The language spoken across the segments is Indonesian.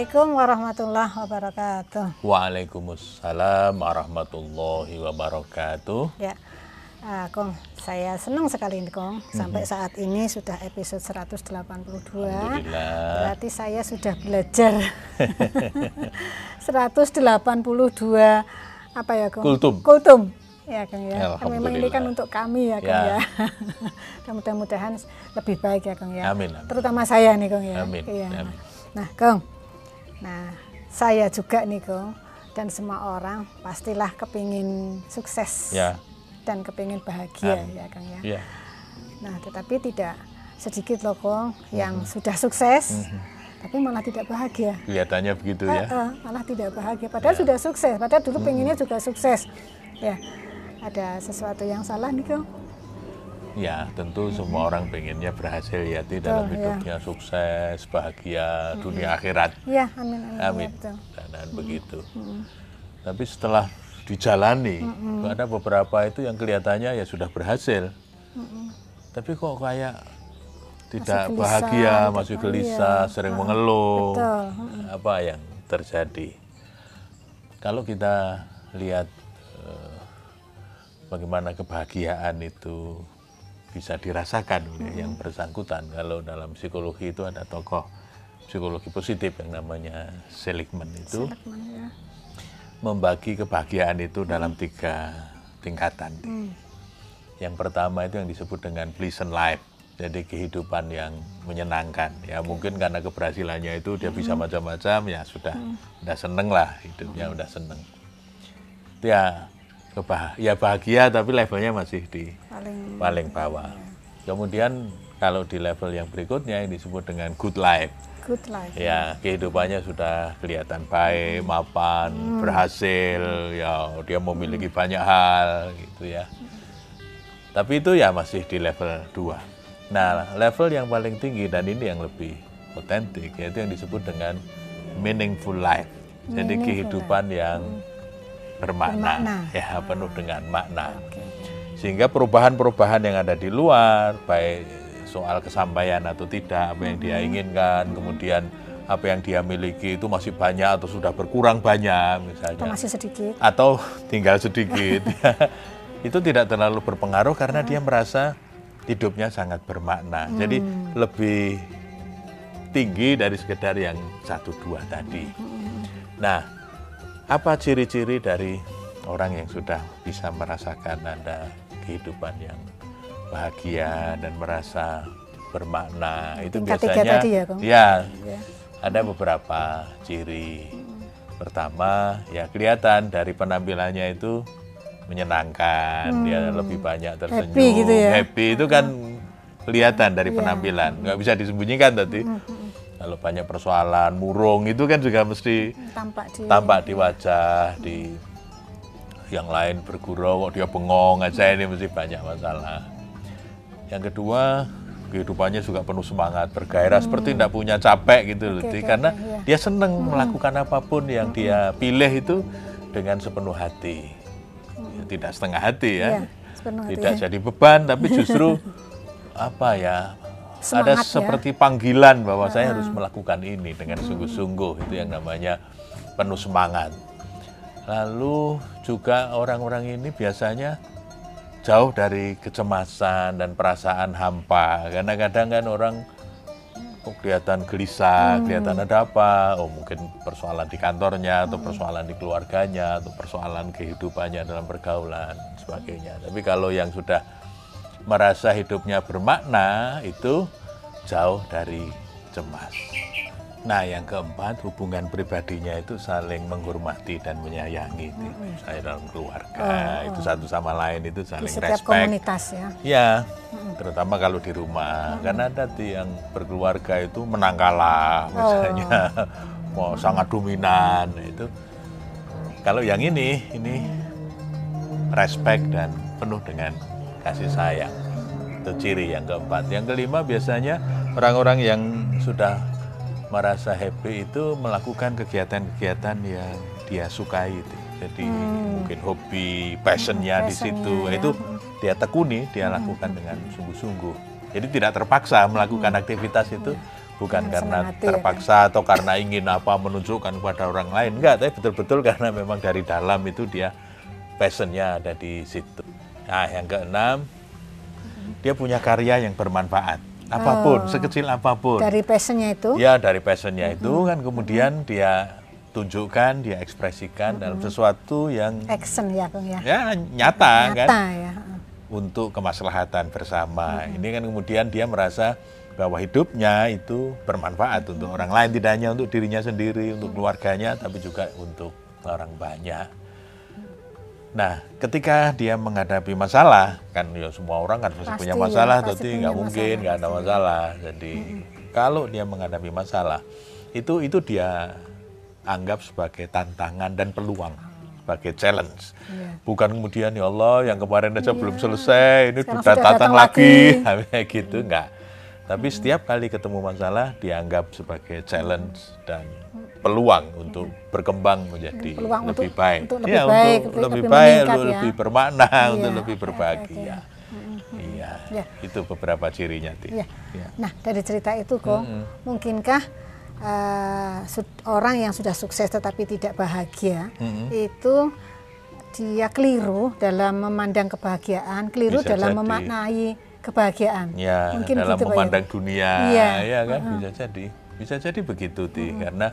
Assalamualaikum warahmatullahi wabarakatuh. Waalaikumsalam warahmatullahi wabarakatuh. Ya, uh, Kong, saya senang sekali nih Kong. Sampai saat ini sudah episode 182. Alhamdulillah. Berarti saya sudah belajar 182 apa ya Kong? Kultum. Kultum. Ya Kang ya. Kan memang ini kan untuk kami ya Kang Ya. ya. Mudah-mudahan lebih baik ya Kang ya. Amin, amin. Terutama saya nih Kong ya. Amin, Iya. amin. Nah Kong, nah saya juga nih Kong dan semua orang pastilah kepingin sukses Ya, dan kepingin bahagia Amin. ya Kang ya. ya. Nah tetapi tidak sedikit loh Kong Mhm. yang sudah sukses tapi malah tidak bahagia. Kelihatannya begitu Eh, ya. eh, malah tidak bahagia. Padahal sudah sukses. Padahal dulu pengennya Mhm. juga sukses. Ya, ada sesuatu yang salah nih kong. Ya, tentu semua orang pengennya berhasil ya di dalam ya. hidupnya sukses, bahagia, dunia akhirat. Ya, amin amin. Amin. Ya. Dan, dan begitu. Tapi setelah dijalani, ada beberapa itu yang kelihatannya ya sudah berhasil. Tapi kok kayak tidak gelisah, bahagia, tidak masih bahagia. gelisah, sering mengeluh. Betul. Apa yang terjadi? Kalau kita lihat eh, bagaimana kebahagiaan itu bisa dirasakan oleh yang bersangkutan. Kalau dalam psikologi itu ada tokoh psikologi positif yang namanya Seligman itu Seligman, ya. membagi kebahagiaan itu dalam tiga tingkatan. Hmm. Yang pertama itu yang disebut dengan pleasant life. Jadi kehidupan yang menyenangkan. Ya mungkin karena keberhasilannya itu dia bisa Hmm. macam-macam ya sudah udah seneng lah hidupnya udah seneng. Ya kebah ya bahagia tapi levelnya masih di Paling paling bawah. Kemudian kalau di level yang berikutnya yang disebut dengan good life. good life. Ya, kehidupannya sudah kelihatan baik, mapan, berhasil, ya dia memiliki banyak hal gitu ya. Tapi itu ya masih di level 2. Nah, level yang paling tinggi dan ini yang lebih otentik yaitu yang disebut dengan meaningful life. Jadi Meaningful kehidupan yang bermakna, Bermakna. ya penuh dengan makna. Oke. sehingga perubahan-perubahan yang ada di luar baik soal kesampaian atau tidak apa yang dia inginkan kemudian apa yang dia miliki itu masih banyak atau sudah berkurang banyak Atau misalnya masih sedikit. atau tinggal sedikit. Itu tidak terlalu berpengaruh karena dia merasa hidupnya sangat bermakna. Jadi lebih tinggi dari sekedar yang satu dua tadi. Nah apa ciri-ciri dari orang yang sudah bisa merasakan ada kehidupan yang bahagia dan merasa bermakna? Itu Tingkat biasanya tadi ya, ya ada beberapa ciri. Pertama ya kelihatan dari penampilannya itu menyenangkan. Dia lebih banyak tersenyum. Happy gitu ya? happy itu kan kelihatan dari penampilan. Nggak bisa disembunyikan tadi kalau banyak persoalan murung itu kan juga mesti Tampak di tampak di wajah di yang lain bergurau kok dia bengong aja ini mesti banyak masalah yang kedua kehidupannya juga penuh semangat bergairah seperti tidak punya capek gitu loh Hmm. Oke, Di- oke, karena oke, iya. dia seneng melakukan apa pun yang dia pilih itu dengan sepenuh hati Ya, tidak setengah hati ya Iya, sepenuh hati. tidak jadi beban tapi justru apa ya ada ya. seperti panggilan bahwa saya harus melakukan ini dengan sungguh-sungguh. Itu yang namanya penuh semangat. Lalu juga orang-orang ini biasanya jauh dari kecemasan dan perasaan hampa. Karena kadang kan orang kok kelihatan gelisah, kelihatan ada apa, oh mungkin persoalan di kantornya atau persoalan di keluarganya atau persoalan kehidupannya dalam pergaulan sebagainya. Tapi kalau yang sudah merasa hidupnya bermakna itu jauh dari cemas. Nah, yang keempat hubungan pribadinya itu saling menghormati dan menyayangi. Itu Saya dalam keluarga itu satu sama lain itu di saling setiap respect. komunitas ya. Ya, terutama kalau di rumah. Karena ada yang berkeluarga itu menang kalah, misalnya mau sangat dominan. Itu kalau yang ini, ini respect dan penuh dengan kasih sayang. Itu ciri yang keempat. Yang kelima biasanya orang-orang yang sudah merasa happy itu melakukan kegiatan-kegiatan yang dia sukai itu. Jadi mungkin hobi, passionnya di passionnya, situ ya. itu dia tekuni, dia lakukan dengan sungguh-sungguh. Jadi tidak terpaksa melakukan aktivitas itu bukan Dengan karena senang hati ya, terpaksa atau karena ingin apa menunjukkan kepada orang lain enggak tapi betul-betul karena memang dari dalam itu dia passionnya ada di situ nah yang keenam dia punya karya yang bermanfaat apa pun Oh. sekecil apa pun Dari passionnya itu. ya dari passionnya itu kan kemudian dia tunjukkan dia ekspresikan dalam sesuatu yang Action ya, Kang ya. ya nyata, kan Nyata ya. untuk kemaslahatan bersama. Ini kan kemudian dia merasa bahwa hidupnya itu bermanfaat untuk orang lain, tidak hanya untuk dirinya sendiri, untuk keluarganya, tapi juga untuk orang banyak. Nah, ketika dia menghadapi masalah, kan ya semua orang kan pasti Pasti punya ya, masalah, pasti punya nggak mungkin nggak ada masalah. Jadi kalau dia menghadapi masalah, itu itu dia anggap sebagai tantangan dan peluang, sebagai challenge. Iya. Bukan kemudian ya Allah yang kemarin aja belum selesai, ini Sekarang sudah datang datang lagi, lagi. gitu enggak. Tapi setiap kali ketemu masalah dianggap sebagai challenge dan peluang untuk berkembang menjadi Peluang lebih untuk- baik. untuk lebih Ya, baik, untuk lebih- lebih lebih baik, untuk ya. lebih bermakna, Iya, untuk lebih oke, berbahagia. Iya, Ya. itu beberapa cirinya. Ti. Iya. Iya. Nah, dari cerita itu kok, mungkinkah eh, sud- orang yang sudah sukses tetapi tidak bahagia itu dia keliru dalam memandang kebahagiaan, keliru Bisa dalam jadi. memaknai kebahagiaan. Ya, Mungkin dalam gitu, Pak, ya? memandang dunia, Iya. ya kan bisa jadi, bisa jadi begitu ti, karena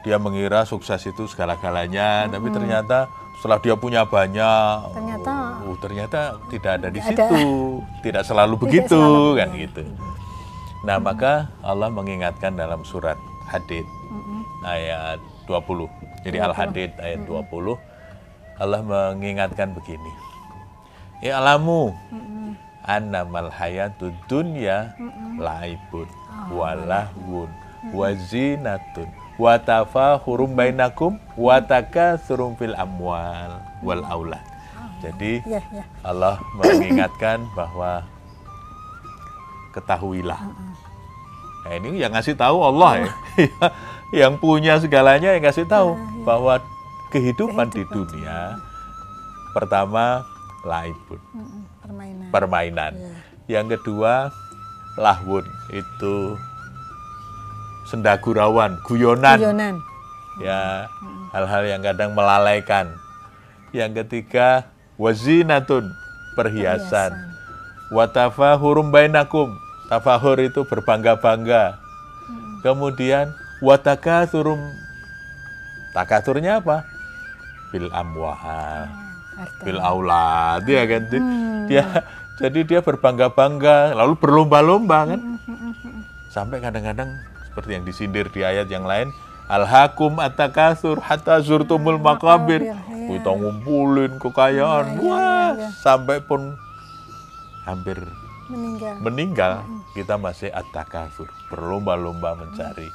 dia mengira sukses itu segala-galanya, tapi ternyata setelah dia punya banyak, Ternyata- oh, ternyata tidak ada di Tidak situ, tidak selalu begitu, selalu kan gitu. Nah maka Allah mengingatkan dalam surat Hadid ayat 20, jadi Al Hadid ayat 20, Allah mengingatkan begini, ya alamu annamal hayatud dunya laibun walahwun wazinatun wa tafahurum bainakum wa takatsurum fil amwal wal aulad. Jadi Iya, iya. Allah mengingatkan bahwa ketahuilah. Nah, ini yang ngasih tahu Allah ya. yang punya segalanya yang ngasih tahu bahwa kehidupan, di dunia pertama laibun Permainan. permainan. Yang kedua, lahwun itu sendagurawan, guyonan, Guyonan. ya hal-hal yang kadang melalaikan. Yang ketiga, wazinatun, perhiasan. Watafahurum bainakum, tafahur itu berbangga-bangga. Kemudian watakatsuru takaturnya apa? Bil amwal Harta. bil aulad ya kan Di- dia jadi dia berbangga-bangga lalu berlomba-lomba kan sampai kadang-kadang seperti yang disindir di ayat yang lain alhakum atakasur hatta zurtumul makabir. Makabir, iya. kita ngumpulin kekayaan. Wah sampai pun hampir Meninggal. meninggal. Kita masih atakasur berlomba-lomba mencari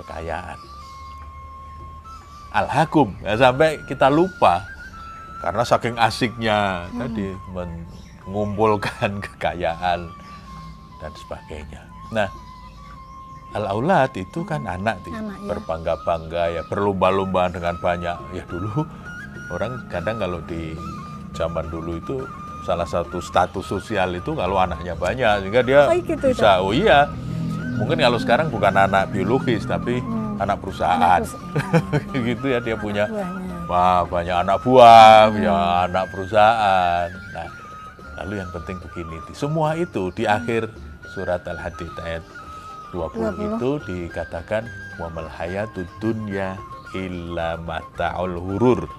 kekayaan. Alhakum. Ya, sampai kita lupa karena saking asiknya tadi mengumpulkan kekayaan dan sebagainya. Nah, al aulad itu kan anak, Ti. Anak, ya. berbangga-bangga ya berlomba-lomba dengan banyak. Ya dulu orang kadang kalau di zaman dulu itu salah satu status sosial itu kalau anaknya banyak sehingga dia Oh, gitu, bisa oh iya mungkin kalau sekarang bukan anak biologis tapi anak perusahaan Hmm. Anak gitu ya dia punya buahnya. wah banyak anak buah punya anak perusahaan nah lalu yang penting begini semua itu di akhir surat al hadid ayat 20, 20. itu dikatakan wa mal hayatud dunya illa mata'ul hurur.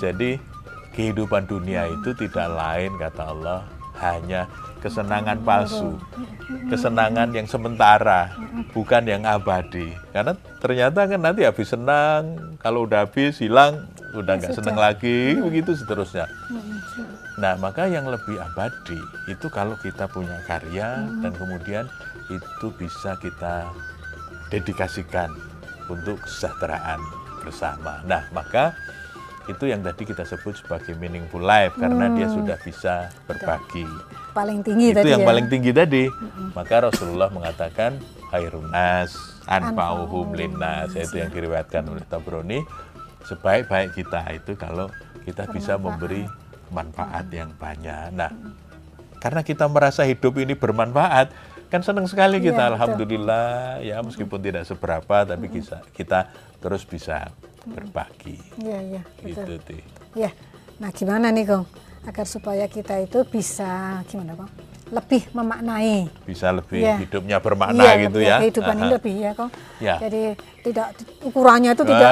Jadi kehidupan dunia itu tidak lain kata Allah hanya kesenangan palsu, kesenangan yang sementara, bukan yang abadi. Karena ternyata kan nanti habis senang, kalau udah habis hilang, udah nggak senang lagi, begitu seterusnya. Nah, maka yang lebih abadi itu kalau kita punya karya dan kemudian itu bisa kita dedikasikan untuk kesejahteraan bersama. Nah, maka itu yang tadi kita sebut sebagai meaningful life karena dia sudah bisa berbagi. Paling tinggi itu tadi yang ya. paling tinggi tadi. Maka Rasulullah mengatakan khairun nas anfa'uhum linnas itu yang diriwayatkan oleh Tabrani sebaik-baik kita itu kalau kita bisa memberi manfaat yang banyak. Nah, karena kita merasa hidup ini bermanfaat, kan senang sekali kita ya, alhamdulillah betul. ya meskipun tidak seberapa tapi kita kita terus bisa berbagi. Iya, iya. Gitu, Ti. Ya. Nah, gimana nih, Kong? Agar supaya kita itu bisa gimana, Kong? Lebih memaknai. Bisa lebih ya. hidupnya bermakna ya, gitu ya. Kehidupan Aha. ini lebih ya, Kong. Ya. Jadi tidak ukurannya itu tidak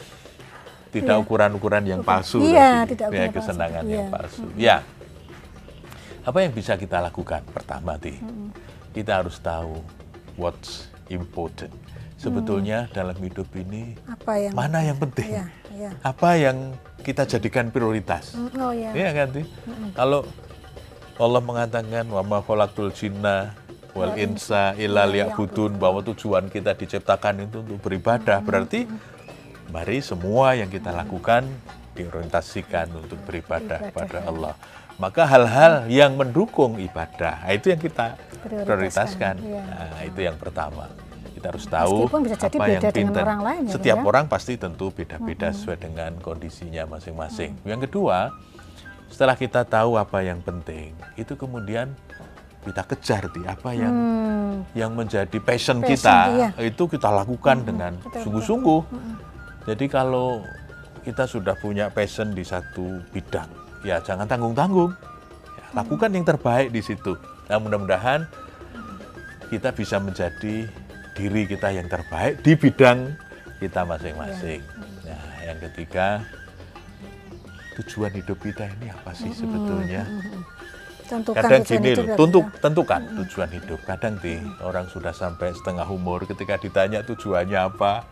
tidak iya. ukuran-ukuran yang palsu. Iya, tidak ya, kesenangan palsu. yang iya. palsu. Ya. Apa yang bisa kita lakukan? Pertama, Ti. Hmm. Kita harus tahu what's important sebetulnya hmm. dalam hidup ini apa yang mana yang penting, ya, ya. apa yang kita jadikan prioritas. Hmm, oh ya. Iya kan, hmm. Kalau Allah mengatakan wa ma khalaqtul jinna wal insa illa iya, liya'budun bahwa tujuan kita diciptakan itu untuk beribadah, berarti mari semua yang kita lakukan diorientasikan untuk beribadah kepada Allah. Maka hal-hal yang mendukung ibadah, itu yang kita prioritaskan. prioritaskan. Ya. Nah, itu yang pertama kita harus tahu bisa jadi apa beda yang pintar. orang lain. Ya, Setiap ya? orang pasti tentu beda-beda hmm. sesuai dengan kondisinya masing-masing. Hmm. Yang kedua, setelah kita tahu apa yang penting, itu kemudian kita kejar di apa yang hmm. yang menjadi passion, passion kita iya. itu kita lakukan hmm. dengan sungguh-sungguh. Hmm. Jadi kalau kita sudah punya passion di satu bidang, ya jangan tanggung-tanggung. Ya, lakukan yang terbaik di situ. Nah, mudah-mudahan kita bisa menjadi diri kita yang terbaik di bidang kita masing-masing. Nah, yang ketiga, tujuan hidup kita ini apa sih sebetulnya? Tentukan Kadang gini loh, ya. tentukan tujuan hidup. Kadang di orang sudah sampai setengah umur ketika ditanya tujuannya apa,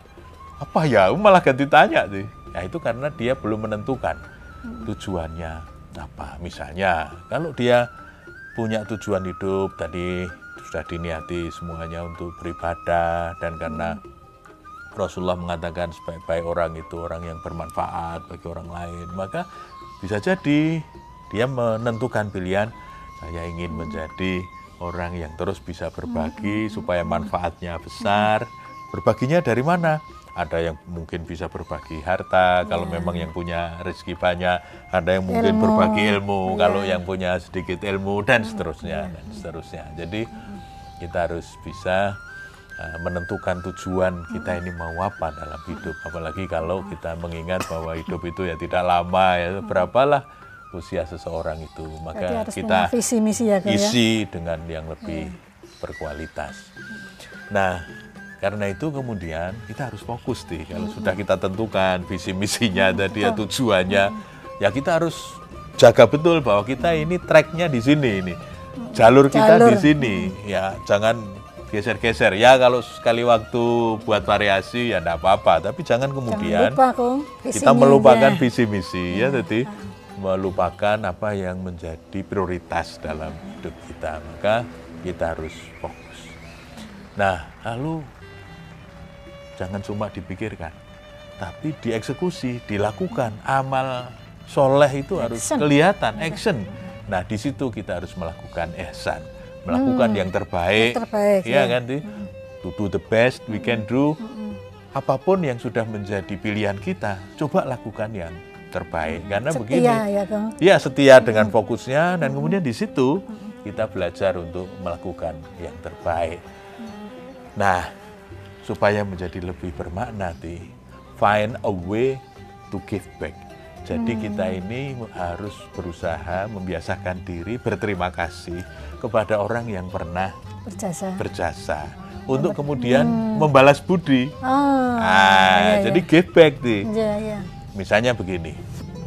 apa ya, malah ganti tanya sih. Ya itu karena dia belum menentukan tujuannya apa. Misalnya, kalau dia punya tujuan hidup tadi sudah diniati semuanya untuk beribadah dan karena Rasulullah mengatakan sebaik-baik orang itu orang yang bermanfaat bagi orang lain maka bisa jadi dia menentukan pilihan saya ingin menjadi orang yang terus bisa berbagi supaya manfaatnya besar. Berbaginya dari mana ada yang mungkin bisa berbagi harta yeah. kalau iya. memang yang punya rezeki banyak ada yang mungkin ilmu. berbagi ilmu yeah. kalau yang punya sedikit ilmu dan seterusnya yeah. dan seterusnya jadi kita harus bisa uh, menentukan tujuan kita ini mau apa dalam hidup. Apalagi kalau kita mengingat bahwa hidup itu ya tidak lama ya, berapalah usia seseorang itu. Maka kita visi misi ya, ya, isi dengan yang lebih yeah. berkualitas. Nah, karena itu kemudian kita harus fokus nih. Kalau sudah kita tentukan visi misinya tadi ya tujuannya, ya kita harus jaga betul bahwa kita ini tracknya di sini ini. Jalur kita jalur. di sini ya jangan geser-geser. Ya kalau sekali waktu buat variasi ya tidak apa-apa. Tapi jangan kemudian jangan lupa, kita melupakan visi misi ya jadi melupakan apa yang menjadi prioritas dalam hidup kita. Maka kita harus fokus. Nah lalu jangan cuma dipikirkan tapi dieksekusi dilakukan amal soleh itu harus kelihatan action Nah, di situ kita harus melakukan ihsan, melakukan hmm. yang terbaik. Yang terbaik ya, ya. kan, hmm. To do the best we can do. Hmm. Apa pun yang sudah menjadi pilihan kita, coba lakukan yang terbaik. Karena setia, begini. Ya, ya setia dengan fokusnya dan kemudian di situ kita belajar untuk melakukan yang terbaik. Nah, supaya menjadi lebih bermakna, find a way to give back jadi hmm. kita ini harus berusaha membiasakan diri berterima kasih kepada orang yang pernah berjasa. Berjasa untuk kemudian hmm. membalas budi. Oh, nah, iya, jadi iya. give back nih. Iya, iya. Misalnya begini.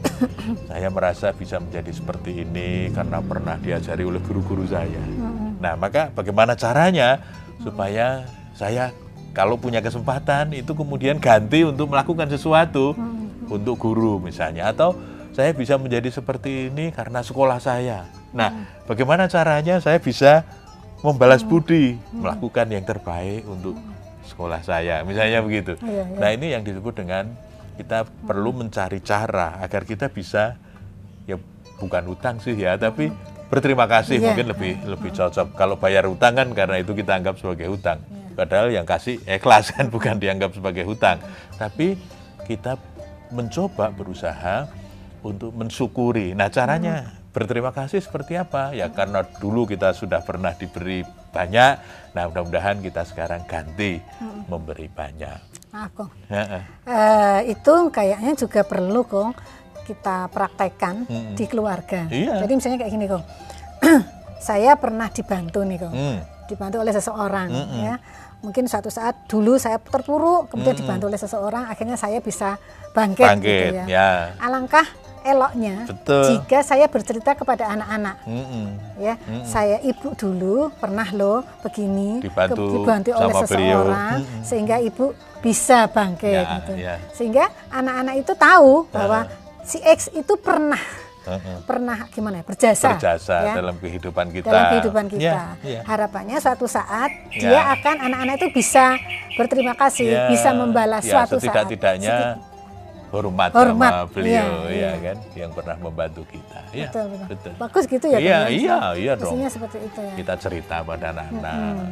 saya merasa bisa menjadi seperti ini karena pernah diajari oleh guru-guru saya. Hmm. Nah, maka bagaimana caranya supaya saya kalau punya kesempatan itu kemudian ganti untuk melakukan sesuatu. Hmm untuk guru misalnya atau saya bisa menjadi seperti ini karena sekolah saya. Nah, hmm. bagaimana caranya saya bisa membalas hmm. budi, hmm. melakukan yang terbaik untuk sekolah saya, misalnya begitu. Ya, ya. Nah, ini yang disebut dengan kita hmm. perlu mencari cara agar kita bisa ya bukan utang sih ya, tapi berterima kasih ya. mungkin lebih lebih cocok. Kalau bayar utang kan karena itu kita anggap sebagai hutang. Ya. Padahal yang kasih ikhlas kan bukan dianggap sebagai hutang. Tapi kita mencoba berusaha untuk mensyukuri. Nah, caranya berterima kasih seperti apa? Ya karena dulu kita sudah pernah diberi banyak. Nah, mudah-mudahan kita sekarang ganti memberi banyak. Aku. uh, itu kayaknya juga perlu kok kita praktekkan hmm. di keluarga. Iya. Jadi misalnya kayak gini kok. saya pernah dibantu nih kok. Hmm. Dibantu oleh seseorang hmm. ya. Mungkin suatu saat dulu saya terpuruk, kemudian hmm. dibantu oleh seseorang, akhirnya saya bisa bangkit, bangkit gitu ya. ya. Alangkah eloknya Betul. jika saya bercerita kepada anak-anak mm -mm. ya mm -mm. saya ibu dulu pernah loh begini dibantu, ke, dibantu oleh seseorang mm -mm. sehingga ibu bisa bangkit ya, gitu ya. sehingga anak-anak itu tahu bahwa uh. si X itu pernah uh -uh. pernah gimana ya berjasa berjasa ya, dalam kehidupan kita dalam kehidupan kita ya, ya. harapannya suatu saat ya. dia akan anak-anak itu bisa berterima kasih ya, bisa membalas ya, suatu setidak tidaknya hormat, hormat sama beliau iya, ya, iya. kan yang pernah membantu kita. Ya, betul, betul. betul. Bagus gitu ya. Iya, iya, iya dong. seperti itu ya. Kita cerita pada anak-anak. Hmm.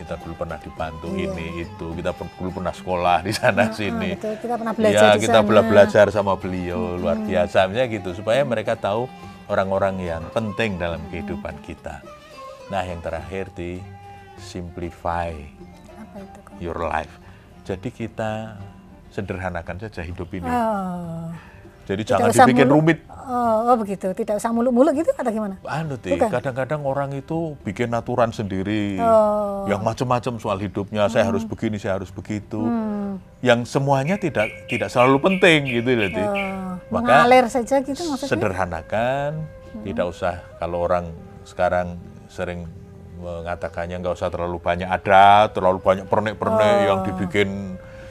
kita dulu pernah dibantu iya. ini itu, kita dulu pernah sekolah di sana nah, sini. Betul. Kita pernah belajar ya, di kita sana. belajar sama beliau hmm. luar biasa misalnya gitu supaya mereka tahu orang-orang yang penting dalam kehidupan kita. Nah, yang terakhir di simplify Apa itu, your life. Jadi kita sederhanakan saja hidup ini. Oh. Jadi tidak jangan dibikin rumit. Oh, oh begitu, tidak usah muluk-muluk gitu atau gimana? Anu kadang-kadang orang itu bikin aturan sendiri, oh. yang macam-macam soal hidupnya. Hmm. Saya harus begini, saya harus begitu. Hmm. Yang semuanya tidak tidak selalu penting gitu, jadi. Oh. Maka Mengalir saja gitu maksudnya. Sederhanakan, hmm. tidak usah kalau orang sekarang sering mengatakannya nggak usah terlalu banyak ada, terlalu banyak pernik-pernik oh. yang dibikin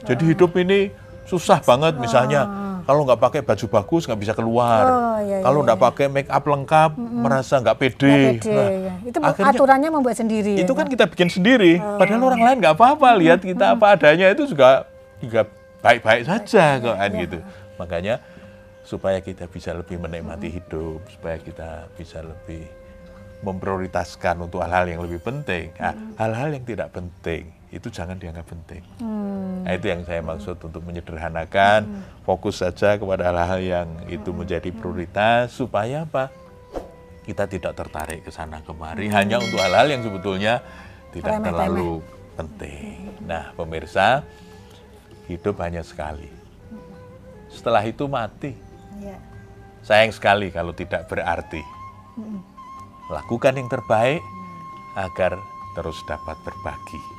jadi hidup ini susah banget misalnya ah. kalau nggak pakai baju bagus nggak bisa keluar. Oh, iya, iya, kalau nggak iya. pakai make up lengkap mm -mm. merasa nggak pede. Gak pede nah, ya. Itu akhirnya, aturannya membuat sendiri. Itu ya, kan kita bikin sendiri. Oh. Padahal orang lain nggak apa-apa lihat kita apa adanya itu juga juga baik-baik saja kok kan gitu. Makanya supaya kita bisa lebih menikmati hidup, supaya kita bisa lebih memprioritaskan untuk hal-hal yang lebih penting. Nah, hal-hal yang tidak penting itu jangan dianggap penting. Hmm. Nah, itu yang saya maksud untuk menyederhanakan, hmm. fokus saja kepada hal-hal yang itu menjadi prioritas supaya apa? Kita tidak tertarik ke sana kemari hmm. hanya untuk hal-hal yang sebetulnya tidak remeh, terlalu penting. Nah, pemirsa, hidup hanya sekali. Setelah itu mati. Ya. Sayang sekali kalau tidak berarti. Hmm. Lakukan yang terbaik agar terus dapat berbagi.